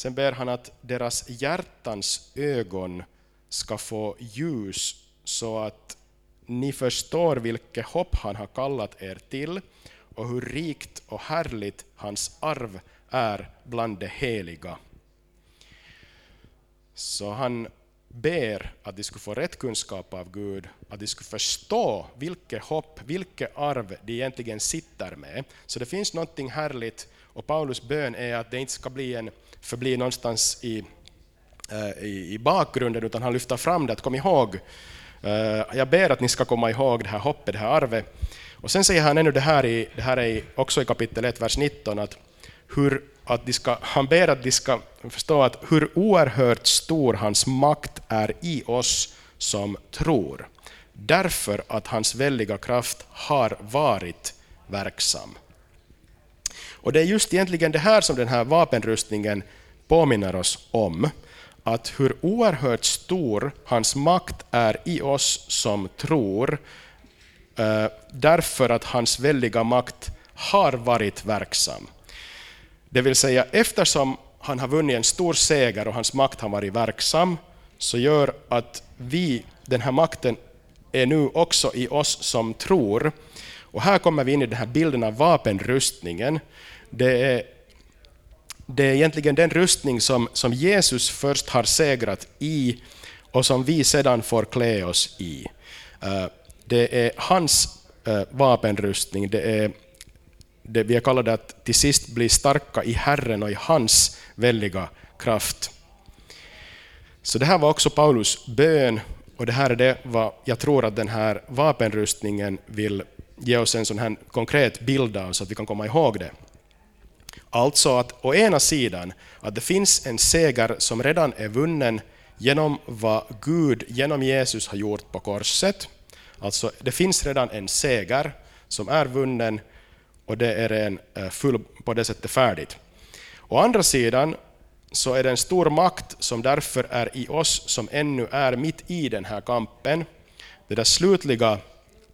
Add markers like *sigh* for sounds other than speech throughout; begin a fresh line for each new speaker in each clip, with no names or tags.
Sen ber han att deras hjärtans ögon ska få ljus så att ni förstår vilket hopp han har kallat er till och hur rikt och härligt hans arv är bland de heliga. Så han ber att de skulle få rätt kunskap av Gud, att de skulle förstå vilket hopp, vilket arv de egentligen sitter med. Så det finns någonting härligt och Paulus bön är att det inte ska bli en, förbli någonstans i, eh, i, i bakgrunden, utan han lyfter fram det, att kom ihåg, eh, jag ber att ni ska komma ihåg det här hoppet, det här arvet. Och sen säger han ännu det här, i, det här är också i kapitel 1, vers 19, att, hur, att de ska, han ber att de ska förstå att hur oerhört stor hans makt är i oss som tror, därför att hans väldiga kraft har varit verksam. Och det är just egentligen det här som den här vapenrustningen påminner oss om, att hur oerhört stor hans makt är i oss som tror, eh, därför att hans väldiga makt har varit verksam. Det vill säga, eftersom han har vunnit en stor seger och hans makt har varit verksam, så gör att vi, den här makten är nu också i oss som tror. Och här kommer vi in i den här bilden av vapenrustningen. Det är, det är egentligen den rustning som, som Jesus först har segrat i och som vi sedan får klä oss i. Eh, det är hans eh, vapenrustning, det är det vi kallar det att till sist bli starka i Herren och i hans väldiga kraft. Så det här var också Paulus bön och det här är det vad jag tror att den här vapenrustningen vill ge oss en sån här konkret bild av så att vi kan komma ihåg det. Alltså att å ena sidan att det finns en seger som redan är vunnen genom vad Gud genom Jesus har gjort på korset. Alltså det finns redan en seger som är vunnen och det är en eh, full på det sättet färdigt. Å andra sidan så är det en stor makt som därför är i oss som ännu är mitt i den här kampen. Den där slutliga,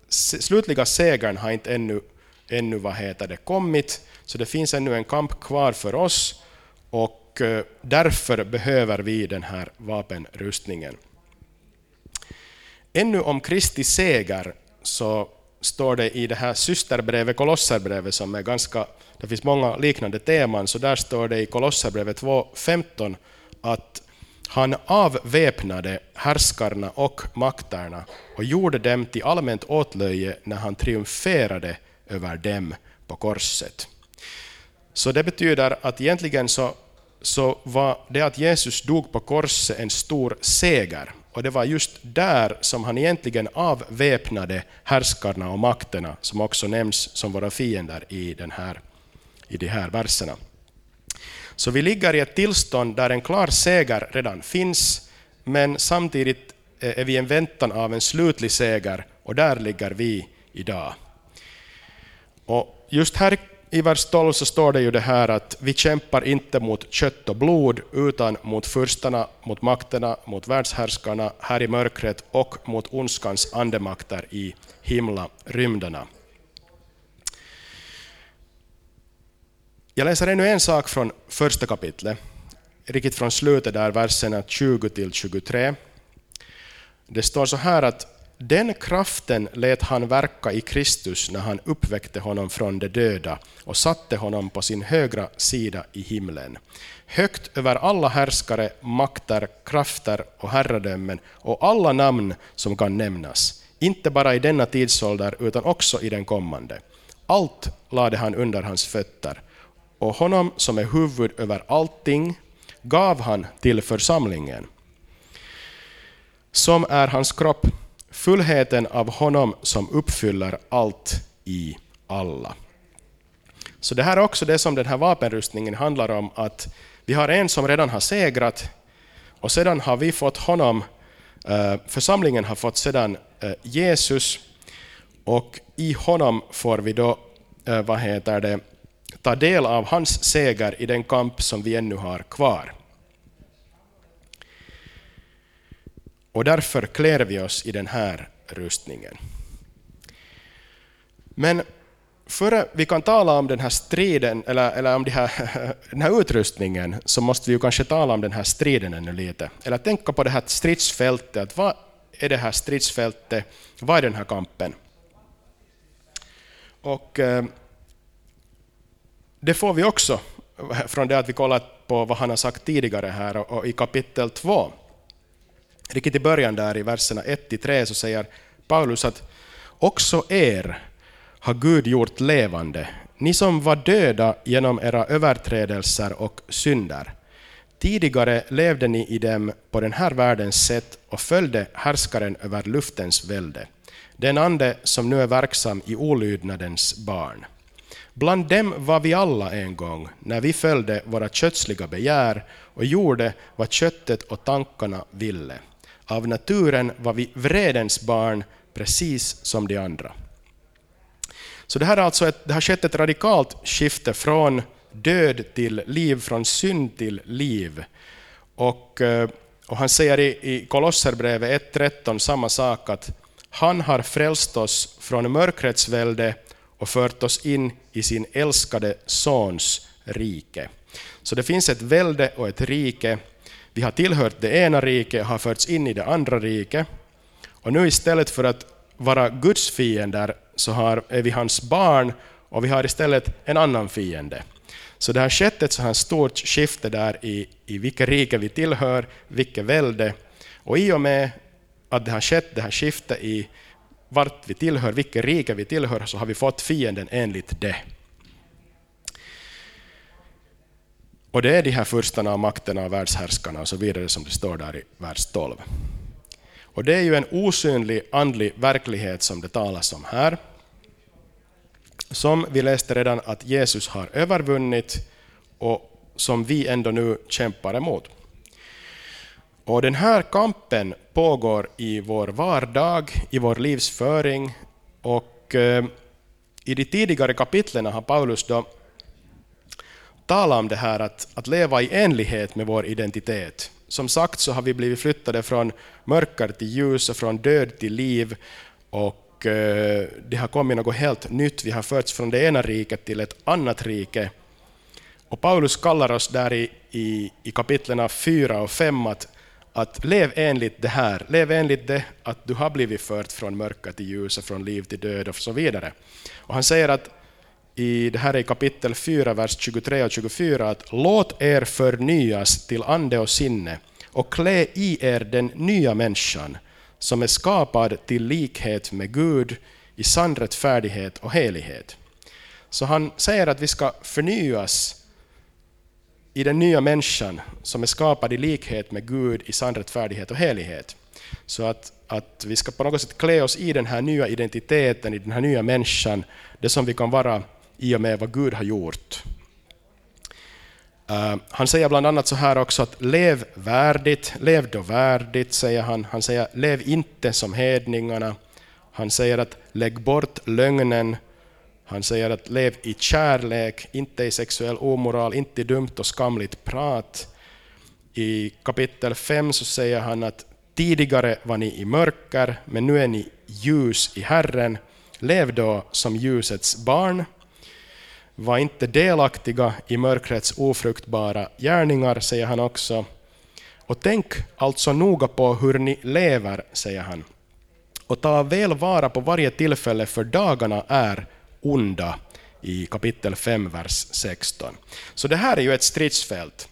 slutliga segern har inte ännu, ännu vad heter det, kommit, så det finns ännu en kamp kvar för oss och eh, därför behöver vi den här vapenrustningen. Ännu om Kristi seger så står det i det här systerbrevet, Kolosserbrevet, som är ganska, det finns många liknande teman, så där står det i Kolosserbrevet 2.15 att han avväpnade härskarna och makterna och gjorde dem till allmänt åtlöje när han triumferade över dem på korset. Så det betyder att egentligen så, så var det att Jesus dog på korset en stor seger. Och det var just där som han egentligen avväpnade härskarna och makterna, som också nämns som våra fiender i, den här, i de här verserna. Så vi ligger i ett tillstånd där en klar seger redan finns, men samtidigt eh, är vi i en väntan av en slutlig seger, och där ligger vi idag. Och just här i vers 12 så står det ju det här att vi kämpar inte mot kött och blod utan mot furstarna, mot makterna, mot världshärskarna här i mörkret och mot ondskans andemakter i himla rymderna. Jag läser ännu en sak från första kapitlet, riktigt från slutet där verserna 20 till 23. Det står så här att den kraften lät han verka i Kristus när han uppväckte honom från de döda och satte honom på sin högra sida i himlen. Högt över alla härskare, makter, krafter och herradömen och alla namn som kan nämnas, inte bara i denna tidsålder utan också i den kommande. Allt lade han under hans fötter, och honom som är huvud över allting gav han till församlingen, som är hans kropp fullheten av honom som uppfyller allt i alla. Så det här är också det som den här vapenrustningen handlar om, att vi har en som redan har segrat, och sedan har vi fått honom, eh, församlingen har fått sedan eh, Jesus, och i honom får vi då, eh, vad heter det, ta del av hans seger i den kamp som vi ännu har kvar. Och därför klär vi oss i den här rustningen. Men före vi kan tala om den här striden, eller, eller om de här, *laughs* den här utrustningen, så måste vi ju kanske tala om den här striden ännu lite. Eller tänka på det här stridsfältet. Att vad är det här stridsfältet? Vad är den här kampen? Och eh, det får vi också *laughs* från det att vi kollat på vad han har sagt tidigare här och, och i kapitel 2. Riktigt i början där i verserna 1-3 så säger Paulus att också er har Gud gjort levande, ni som var döda genom era överträdelser och synder. Tidigare levde ni i dem på den här världens sätt och följde härskaren över luftens välde, den ande som nu är verksam i olydnadens barn. Bland dem var vi alla en gång, när vi följde våra kötsliga begär och gjorde vad köttet och tankarna ville. Av naturen var vi vredens barn, precis som de andra. Så det här alltså ett, det har skett ett radikalt skifte från död till liv, från synd till liv. Och, eh, och han säger i, i Kolosserbrevet 1.13 samma sak, att han har frälst oss från mörkrets välde och fört oss in i sin älskade Sons rike. Så det finns ett välde och ett rike. Vi har tillhört det ena riket och har förts in i det andra riket. Och nu istället för att vara Guds fiender så har, är vi hans barn och vi har istället en annan fiende. Så det har skett ett så här stort skifte där i, i vilket rike vi tillhör, vilket välde. Och i och med att det har skett det här skiftet i vart vi tillhör, vilket rike vi tillhör, så har vi fått fienden enligt det. Och det är de här furstarna och makterna och världshärskarna och så vidare som det står där i vers 12. Och det är ju en osynlig andlig verklighet som det talas om här. Som vi läste redan att Jesus har övervunnit och som vi ändå nu kämpar emot. Och den här kampen pågår i vår vardag, i vår livsföring och eh, i de tidigare kapitlen har Paulus då tala om det här att, att leva i enlighet med vår identitet. Som sagt så har vi blivit flyttade från mörker till ljus och från död till liv och eh, det har kommit något helt nytt. Vi har förts från det ena riket till ett annat rike. Och Paulus kallar oss där i, i, i kapitlen 4 och 5 att att lev enligt det här, lev enligt det att du har blivit fört från mörker till ljus, och från liv till död och så vidare. Och han säger att i det här i kapitel 4, vers 23 och 24, att låt er förnyas till ande och sinne och klä i er den nya människan som är skapad till likhet med Gud i sann rättfärdighet och helighet. Så han säger att vi ska förnyas i den nya människan som är skapad i likhet med Gud i sann rättfärdighet och helighet. Så att, att vi ska på något sätt klä oss i den här nya identiteten, i den här nya människan, det som vi kan vara i och med vad Gud har gjort. Uh, han säger bland annat så här också att lev värdigt, lev då värdigt, säger han. Han säger lev inte som hedningarna. Han säger att lägg bort lögnen, han säger att lev i kärlek, inte i sexuell omoral, inte i dumt och skamligt prat. I kapitel 5 så säger han att tidigare var ni i mörker, men nu är ni ljus i Herren. Lev då som ljusets barn. Var inte delaktiga i mörkrets ofruktbara gärningar, säger han också. Och tänk alltså noga på hur ni lever, säger han. Och ta väl vara på varje tillfälle, för dagarna är onda i kapitel 5, vers 16. Så det här är ju ett stridsfält.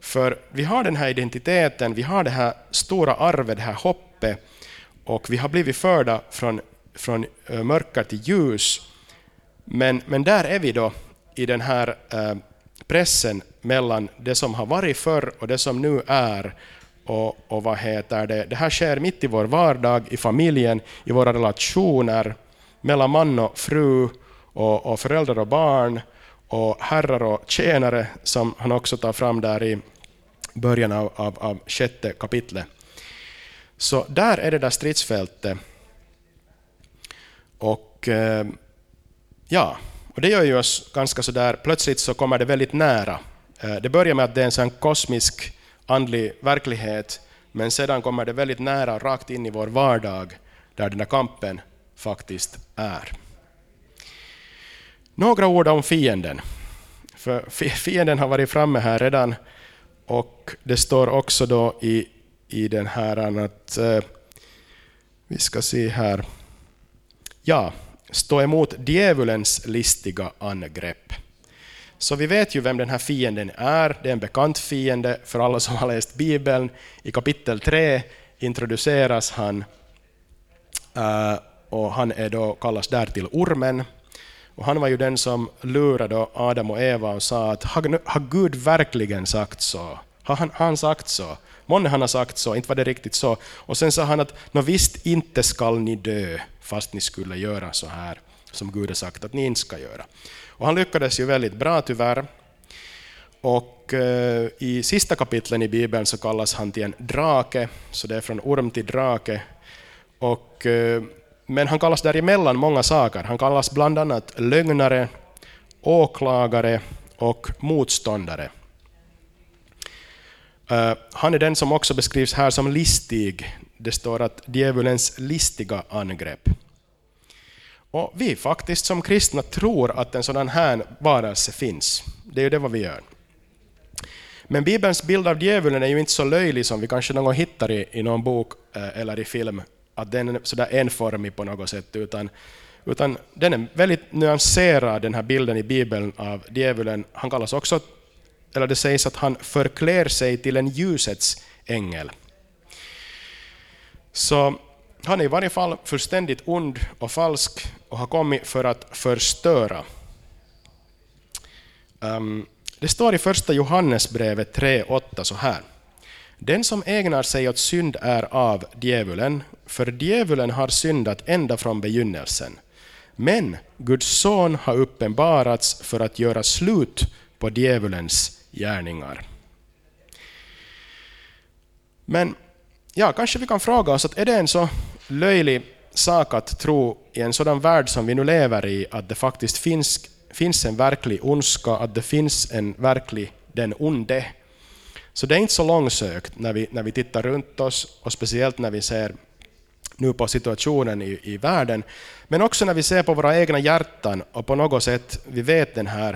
För vi har den här identiteten, vi har det här stora arvet, det här hoppet, och vi har blivit förda från, från eh, mörker till ljus. Men, men där är vi då i den här eh, pressen mellan det som har varit förr och det som nu är. Och, och vad heter det? det här sker mitt i vår vardag, i familjen, i våra relationer, mellan man och fru, och, och föräldrar och barn och herrar och tjänare som han också tar fram där i början av, av, av sjätte kapitlet. Så där är det där stridsfältet. Och eh, ja, och det gör ju oss ganska sådär, plötsligt så kommer det väldigt nära. Eh, det börjar med att det är en sån kosmisk andlig verklighet, men sedan kommer det väldigt nära, rakt in i vår vardag, där den här kampen faktiskt är. Några ord om fienden. För fienden har varit framme här redan och det står också då i, i den här att, eh, vi ska se här, ja, stå emot djävulens listiga angrepp. Så vi vet ju vem den här fienden är. Det är en bekant fiende för alla som har läst Bibeln. I kapitel 3 introduceras han eh, och han är då, kallas där till ormen. Och han var ju den som lurade Adam och Eva och sa att har Gud verkligen sagt så? Har han, har han sagt så? Månne han har sagt så, inte var det riktigt så. Och sen sa han att Nå, visst inte skall ni dö fast ni skulle göra så här som Gud har sagt att ni inte ska göra. Och han lyckades ju väldigt bra tyvärr. Och eh, i sista kapitlen i Bibeln så kallas han till en drake, så det är från orm till drake. Och, eh, men han kallas däremellan många saker. Han kallas bland annat lögnare, åklagare och motståndare. Eh, han är den som också beskrivs här som listig. Det står att djävulens listiga angrepp. Och vi faktiskt som kristna tror att en sådan här varelse finns. Det är ju det vad vi gör. Men Bibelns bild av djävulen är ju inte så löjlig som vi kanske någon gång hittar i, i någon bok eh, eller i film, att den är sådär enformig på något sätt, utan, utan den är väldigt nyanserad, den här bilden i Bibeln av djävulen. Han kallas också, eller det sägs att han förklär sig till en ljusets ängel. Så han är i varje fall fullständigt ond och falsk och har kommit för att förstöra. Ehm, det står i första Johannesbrevet 3.8 så här. Den som ägnar sig åt synd är av djävulen, för djävulen har syndat ända från begynnelsen. Men Guds son har uppenbarats för att göra slut på djävulens gärningar. Men ja, kanske vi kan fråga oss att är det en så löjlig sak att tro i en sådan värld som vi nu lever i, att det faktiskt finns, finns en verklig ondska, att det finns en verklig den onde. Så det är inte så långsökt när vi, när vi tittar runt oss, och speciellt när vi ser nu på situationen i, i världen, men också när vi ser på våra egna hjärtan och på något sätt vi vet den här,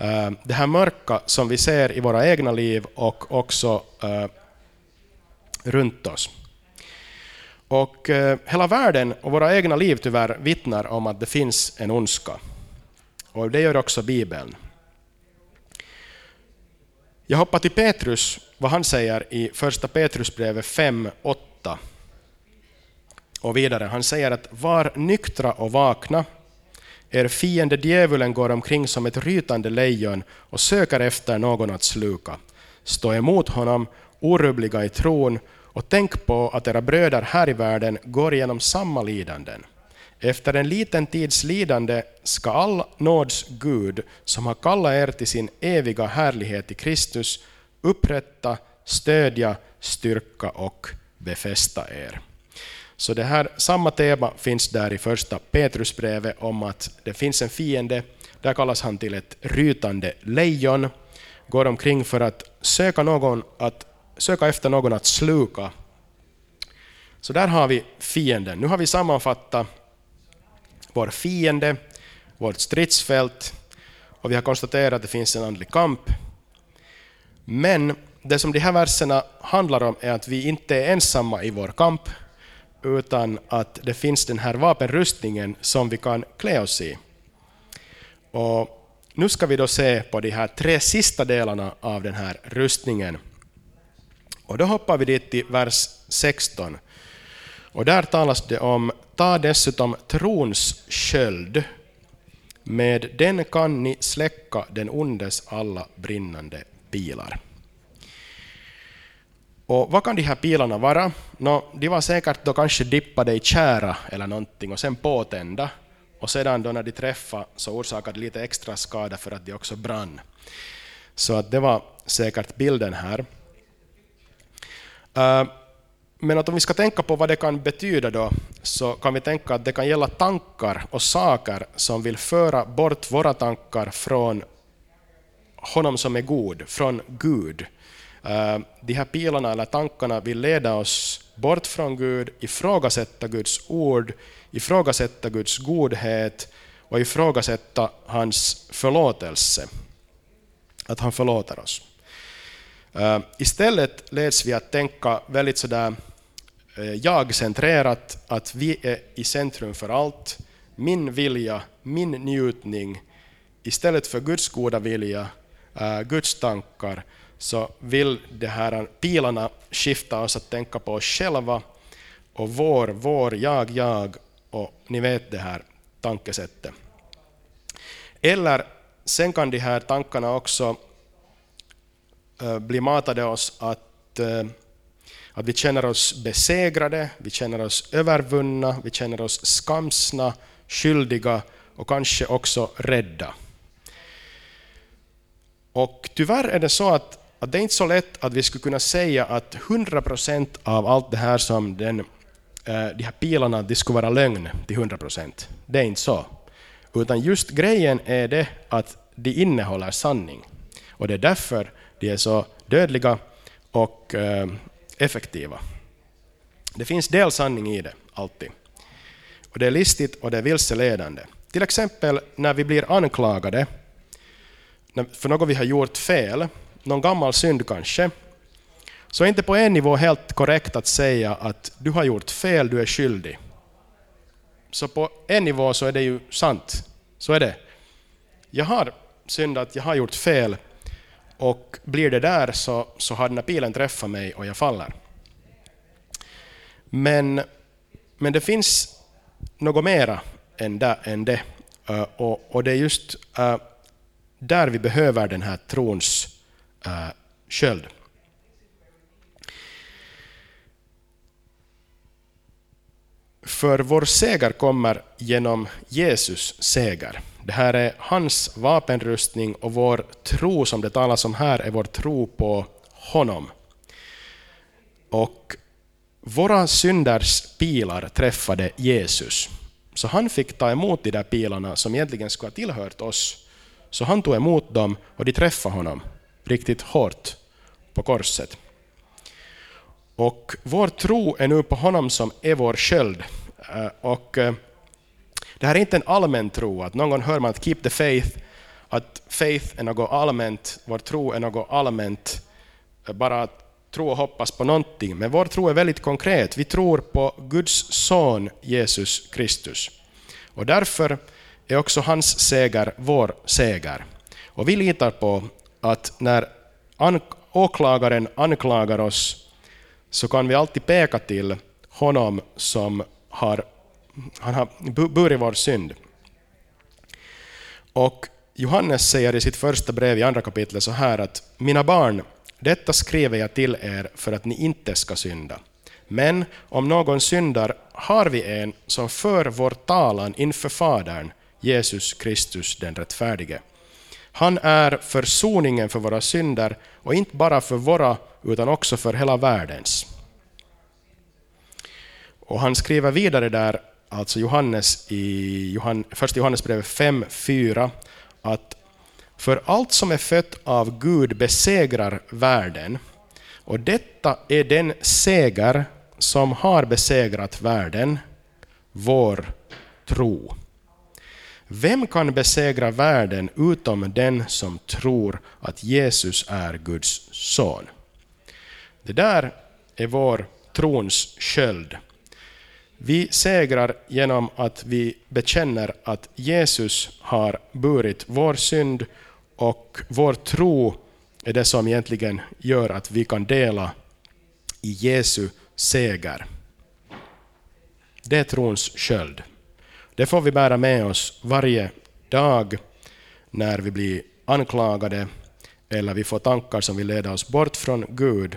uh, det här mörka som vi ser i våra egna liv och också uh, runt oss. Och eh, hela världen och våra egna liv tyvärr vittnar om att det finns en ondska. Och det gör också Bibeln. Jag hoppar till Petrus, vad han säger i första Petrusbrevet 5.8. Och vidare, han säger att var nyktra och vakna. Er fiende djävulen går omkring som ett rytande lejon och söker efter någon att sluka. Stå emot honom, orubbliga i tron och tänk på att era bröder här i världen går igenom samma lidanden. Efter en liten tids lidande ska all nåds Gud, som har kallat er till sin eviga härlighet i Kristus, upprätta, stödja, styrka och befästa er. Så det här samma tema finns där i första Petrusbrevet om att det finns en fiende, där kallas han till ett rytande lejon, går omkring för att söka någon att söka efter någon att sluka. Så där har vi fienden. Nu har vi sammanfattat vår fiende, vårt stridsfält, och vi har konstaterat att det finns en andlig kamp. Men det som de här verserna handlar om är att vi inte är ensamma i vår kamp, utan att det finns den här vapenrustningen som vi kan klä oss i. Och nu ska vi då se på de här tre sista delarna av den här rustningen. Och då hoppar vi dit till vers 16. Och där talas det om ta dessutom trons sköld. Med den kan ni släcka den ondes alla brinnande pilar. Och vad kan de här pilarna vara? No, de var säkert då kanske dippade i kära eller någonting och sen påtända. Och sedan då när de träffade så orsakade lite extra skada för att de också brann. Så att det var säkert bilden här. Eh, men att om vi ska tänka på vad det kan betyda då, så kan vi tänka att det kan gälla tankar och saker som vill föra bort våra tankar från honom som är god, från Gud. Eh, de här pilarna eller tankarna vill leda oss bort från Gud, ifrågasätta Guds ord, ifrågasätta Guds godhet och ifrågasätta hans förlåtelse, att han förlåter oss. Eh, istället leds vi att tänka väldigt sådär eh, jag-centrerat, att vi är i centrum för allt, min vilja, min njutning, istället för Guds goda vilja, eh, Guds tankar, så vill de här pilarna skifta oss att tänka på oss själva och vår, vår, jag, jag och ni vet det här tankesättet. Eller sen kan de här tankarna också Eh, blir matade oss att, eh, att vi känner oss besegrade, vi känner oss övervunna, vi känner oss skamsna, skyldiga och kanske också rädda. Och tyvärr är det så att, att det är inte så lätt att vi skulle kunna säga att 100% av allt det här som den, eh, de här pilarna de skulle vara lögn till 100%. Det är inte så. Utan just grejen är det att de innehåller sanning. Och det är därför de är så dödliga och eh, effektiva. Det finns del sanning i det, alltid. Och det är listigt och det är vilseledande. Till exempel när vi blir anklagade för något vi har gjort fel, någon gammal synd kanske, så är det inte på en nivå helt korrekt att säga att du har gjort fel, du är skyldig. Så på en nivå så är det ju sant. Så är det. Jag har syndat, jag har gjort fel och blir det där så, så har den här pilen träffat mig och jag faller. Men, men det finns något mera än, det. än det. Uh, och, och, det är just uh, där vi behöver den här trons uh, sköld. För vår seger kommer genom Jesus seger. Det här är hans vapenrustning och vår tro som det talas om här är vår tro på honom. Och våra synders pilar träffade Jesus. Så han fick ta emot de där pilarna som egentligen skulle ha tillhört oss. Så han tog emot dem och de träffade honom riktigt hårt på korset. Och vår tro är nu på honom som är vår sköld. Eh, och eh, det här är inte en allmän tro, att någon gång hör man att keep the faith, att faith är något allmänt, vår tro är något allmänt, bara att tro och hoppas på någonting. Men vår tro är väldigt konkret. Vi tror på Guds son Jesus Kristus. Och därför är också hans seger vår seger. Och vi litar på att när åklagaren anklagar oss så kan vi alltid peka till honom som har, han har burit vår synd. Och Johannes säger i sitt första brev i andra kapitlet så här att mina barn, detta skriver jag till er för att ni inte ska synda. Men om någon syndar har vi en som för vår talan inför Fadern, Jesus Kristus den rättfärdige. Han är försoningen för våra synder, och inte bara för våra, utan också för hela världens. Och han skriver vidare där, alltså Johannes i Johan, första Johannesbrevet 5.4, att för allt som är fött av Gud besegrar världen, och detta är den seger som har besegrat världen, vår tro. Vem kan besegra världen utom den som tror att Jesus är Guds son? Det där är vår trons sköld. Vi segrar genom att vi bekänner att Jesus har burit vår synd och vår tro är det som egentligen gör att vi kan dela i Jesu seger. Det är trons sköld. Det får vi bära med oss varje dag när vi blir anklagade eller vi får tankar som vill leda oss bort från Gud,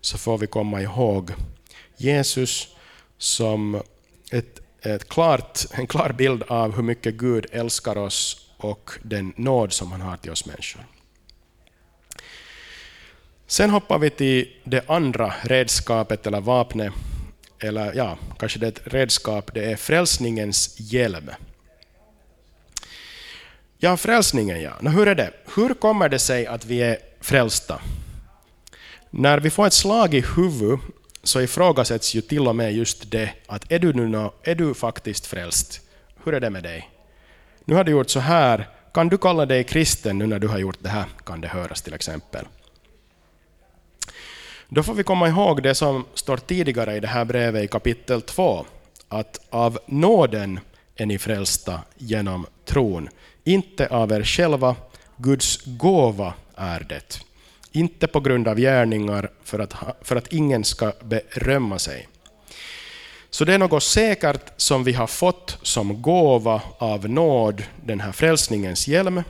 så får vi komma ihåg Jesus som ett, ett klart, en klar bild av hur mycket Gud älskar oss och den nåd som han har till oss människor. Sen hoppar vi till det andra redskapet eller vapnet, eller ja, kanske det är ett redskap, det är frälsningens hjälm. Ja, frälsningen ja. hur är det? Hur kommer det sig att vi är frälsta? När vi får ett slag i huvudet så ifrågasätts ju till och med just det att är du, nu är du faktiskt frälst? Hur är det med dig? nu har du gjort så här, kan du kalla dig kristen nu när du har gjort det här? Kan det höras till exempel. Då får vi komma ihåg det som står tidigare i det här brevet i kapitel 2, att av nåden är ni frälsta genom tron, inte av er själva, Guds gåva är det, inte på grund av gärningar för att, för att ingen ska berömma sig. Så det är något säkert som vi har fått som gåva av nåd, den här frälsningens hjälm.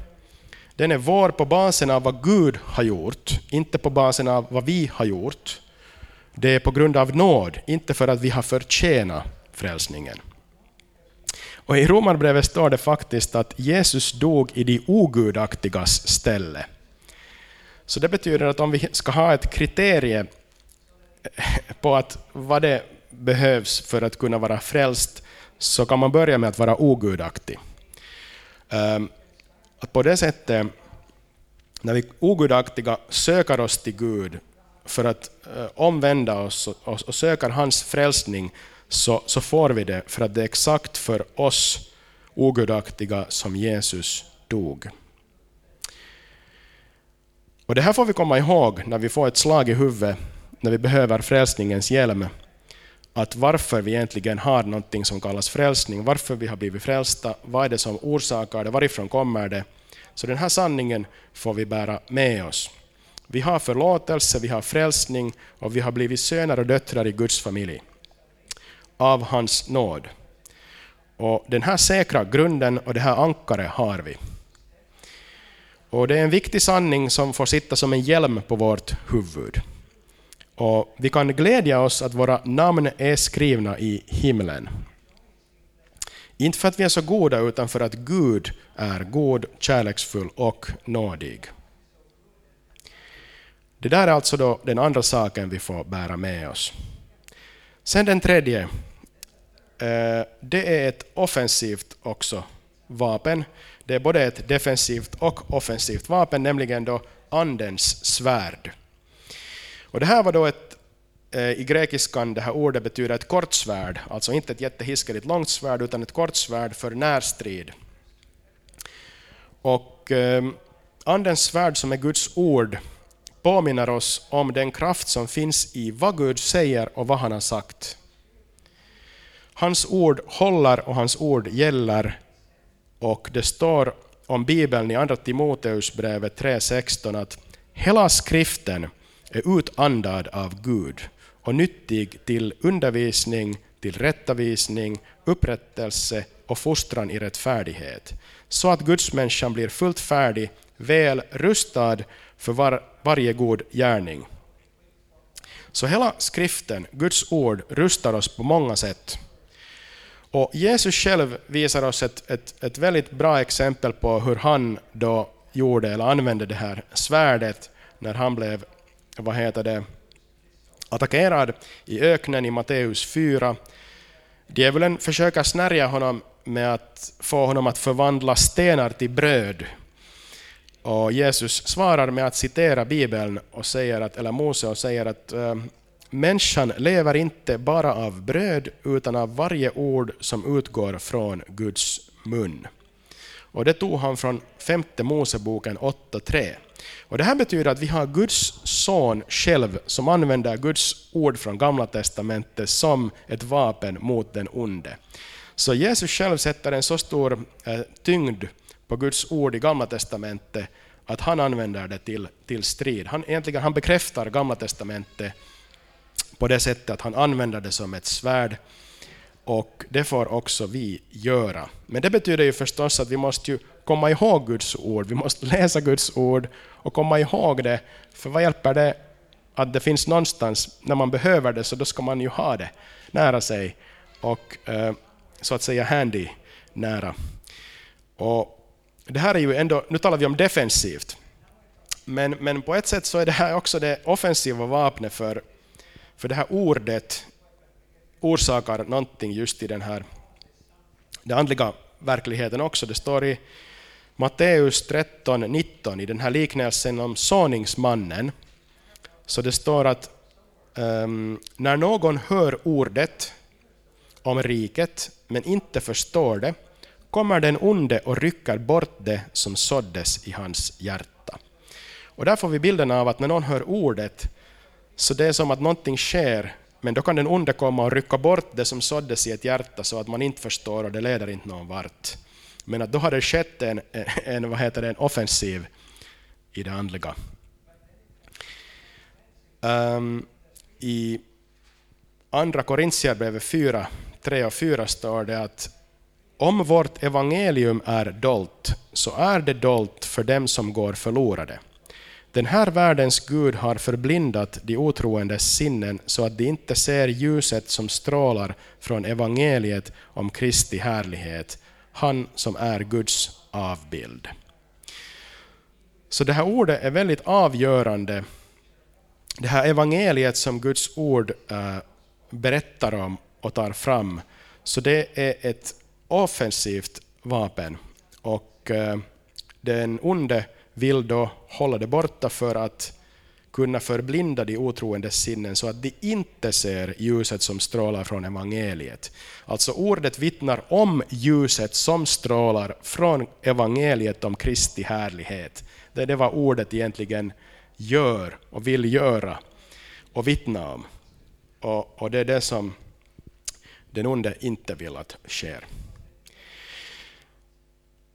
Den är vår på basen av vad Gud har gjort, inte på basen av vad vi har gjort. Det är på grund av nåd, inte för att vi har förtjänat frälsningen. Och I Romarbrevet står det faktiskt att Jesus dog i de ogudaktigas ställe. Så det betyder att om vi ska ha ett kriterie på att vad det behövs för att kunna vara frälst, så kan man börja med att vara ogudaktig. Ehm, att på det sättet, när vi ogudaktiga söker oss till Gud för att eh, omvända oss och söker hans frälsning, så, så får vi det för att det är exakt för oss ogudaktiga som Jesus dog. Och Det här får vi komma ihåg när vi får ett slag i huvudet, när vi behöver frälsningens hjälm, att varför vi egentligen har någonting som kallas frälsning, varför vi har blivit frälsta, vad är det som orsakar det, varifrån kommer det? Så den här sanningen får vi bära med oss. Vi har förlåtelse, vi har frälsning och vi har blivit söner och döttrar i Guds familj av hans nåd. Och den här säkra grunden och det här ankaret har vi. Och Det är en viktig sanning som får sitta som en hjälm på vårt huvud. Och Vi kan glädja oss att våra namn är skrivna i himlen. Inte för att vi är så goda, utan för att Gud är god, kärleksfull och nådig. Det där är alltså då den andra saken vi får bära med oss. Sen den tredje eh, det är ett offensivt också vapen. Det är både ett defensivt och offensivt vapen, nämligen då Andens svärd. Och det här var då ett, eh, i grekiskan, det här ordet betyder ett kortsvärd, alltså inte ett jättehiskeligt långt svärd, utan ett kortsvärd för närstrid. Och eh, Andens svärd som är Guds ord påminner oss om den kraft som finns i vad Gud säger och vad han har sagt. Hans ord håller och hans ord gäller. Och det står om Bibeln i Andra Timoteusbrevet 3.16 att hela skriften är utandad av Gud och nyttig till undervisning, till rättavisning, upprättelse och fostran i rättfärdighet, så att gudsmänniskan blir fullt färdig, väl rustad för var, varje god gärning. Så hela skriften, Guds ord, rustar oss på många sätt. Och Jesus själv visar oss ett, ett, ett väldigt bra exempel på hur han då gjorde eller använde det här svärdet när han blev vad heter det, attackerad i öknen i Matteus 4. Djävulen försöker snärja honom med att få honom att förvandla stenar till bröd. Och Jesus svarar med att citera Bibeln och säger att, eller Mose och säger att eh, Människan lever inte bara av bröd utan av varje ord som utgår från Guds mun. Och Det tog han från femte Moseboken 8.3. Och Det här betyder att vi har Guds son själv som använder Guds ord från Gamla testamentet som ett vapen mot den onde. Så Jesus själv sätter en så stor eh, tyngd på Guds ord i Gamla testamentet att han använder det till, till strid. Han, egentligen, han bekräftar Gamla testamentet på det sättet att han använder det som ett svärd. Och det får också vi göra. Men det betyder ju förstås att vi måste ju komma ihåg Guds ord. Vi måste läsa Guds ord och komma ihåg det. För vad hjälper det att det finns någonstans när man behöver det, så då ska man ju ha det nära sig och eh, så att säga handy nära. Och det här är ju ändå, nu talar vi om defensivt, men, men på ett sätt så är det här också det offensiva vapnet för för det här ordet orsakar någonting just i den här den andliga verkligheten också. Det står i Matteus 13, 19 i den här liknelsen om såningsmannen. Så det står att um, när någon hör ordet om riket men inte förstår det kommer den onde och rycker bort det som såddes i hans hjärta. Och där får vi bilden av att när någon hör ordet, så det är som att någonting sker, men då kan den onde komma och rycka bort det som såddes i ett hjärta så att man inte förstår och det leder inte någon vart. Men att då har det skett en, en, vad heter det, en offensiv i det andliga. Um, I Andra Korintierbrevet 4, 3 och 4 står det att om vårt evangelium är dolt, så är det dolt för dem som går förlorade. Den här världens Gud har förblindat de otroendes sinnen så att de inte ser ljuset som strålar från evangeliet om Kristi härlighet, han som är Guds avbild. Så det här ordet är väldigt avgörande. Det här evangeliet som Guds ord eh, berättar om och tar fram, så det är ett offensivt vapen. Och eh, den onde vill då hålla det borta för att kunna förblinda de otroendes sinnen så att de inte ser ljuset som strålar från evangeliet. Alltså ordet vittnar om ljuset som strålar från evangeliet om Kristi härlighet. Det är det vad ordet egentligen gör och vill göra och vittna om. Och, och det är det som den onde inte vill att sker.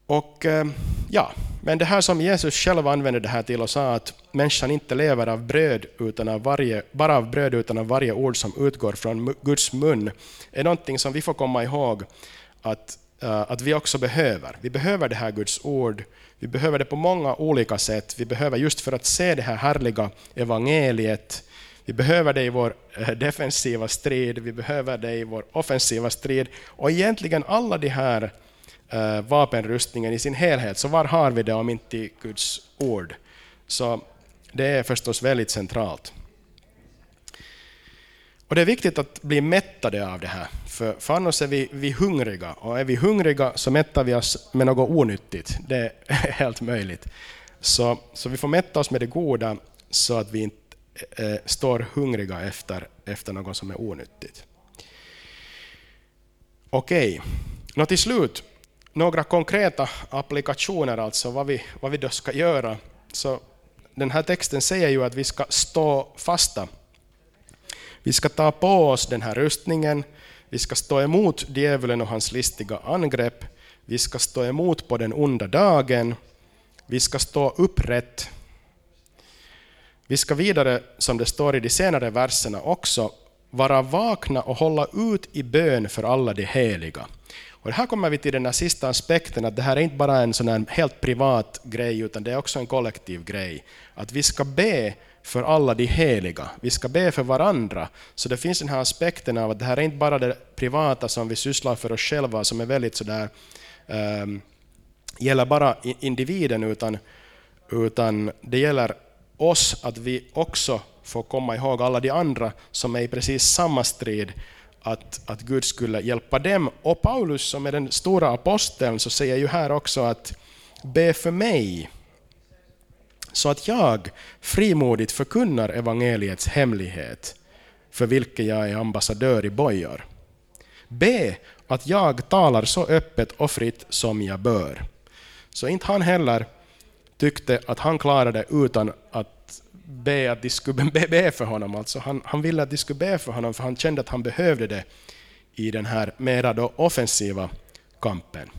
Och eh, ja, men det här som Jesus själv använde det här till och sa att människan inte lever av bröd utan av varje, bara av bröd utan av varje ord som utgår från Guds mun, är någonting som vi får komma ihåg att, uh, att vi också behöver. Vi behöver det här Guds ord, vi behöver det på många olika sätt. Vi behöver just för att se det här härliga evangeliet, vi behöver det i vår eh, defensiva strid, vi behöver det i vår offensiva strid. Och egentligen alla de här Eh, vapenrustningen i sin helhet, så var har vi det om inte i Guds ord? Så det är förstås väldigt centralt. Och Det är viktigt att bli mättade av det här, för, för annars är vi, vi hungriga. Och är vi hungriga så mättar vi oss med något onyttigt. Det är *laughs* helt möjligt. Så, så vi får mätta oss med det goda så att vi inte eh, står hungriga efter, efter något som är onyttigt. Okej, Nå till slut några konkreta applikationer, alltså vad vi, vad vi då ska göra. Så den här texten säger ju att vi ska stå fasta. Vi ska ta på oss den här rustningen, vi ska stå emot djävulen och hans listiga angrepp, vi ska stå emot på den onda dagen, vi ska stå upprätt. Vi ska vidare, som det står i de senare verserna också, vara vakna och hålla ut i bön för alla de heliga. Och här kommer vi till den här sista aspekten, att det här är inte bara en sån här helt privat grej, utan det är också en kollektiv grej. Att vi ska be för alla de heliga, vi ska be för varandra. Så det finns den här aspekten av att det här är inte bara det privata som vi sysslar för oss själva, som är väldigt sådär, um, ehm, gäller bara individen, utan, utan det gäller oss att vi också får komma ihåg alla de andra som är i precis samma strid att, att Gud skulle hjälpa dem. Och Paulus som är den stora aposteln så säger ju här också att be för mig så att jag frimodigt förkunnar evangeliets hemlighet för vilken jag är ambassadör i bojor. Be att jag talar så öppet och fritt som jag bör. Så inte han heller tyckte att han klarade utan att be att de skulle be, be för honom. Alltså han, han ville att de skulle be för honom, för han kände att han behövde det i den här mera då offensiva kampen.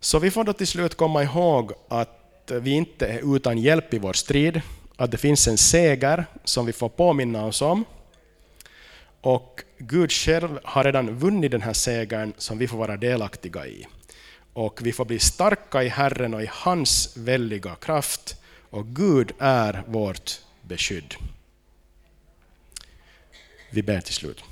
Så vi får då till slut komma ihåg att vi inte är utan hjälp i vår strid, att det finns en seger som vi får påminna oss om. Och Gud själv har redan vunnit den här segern som vi får vara delaktiga i. Och vi får bli starka i Herren och i hans väldiga kraft och Gud är vårt beskydd. Vi ber till slut.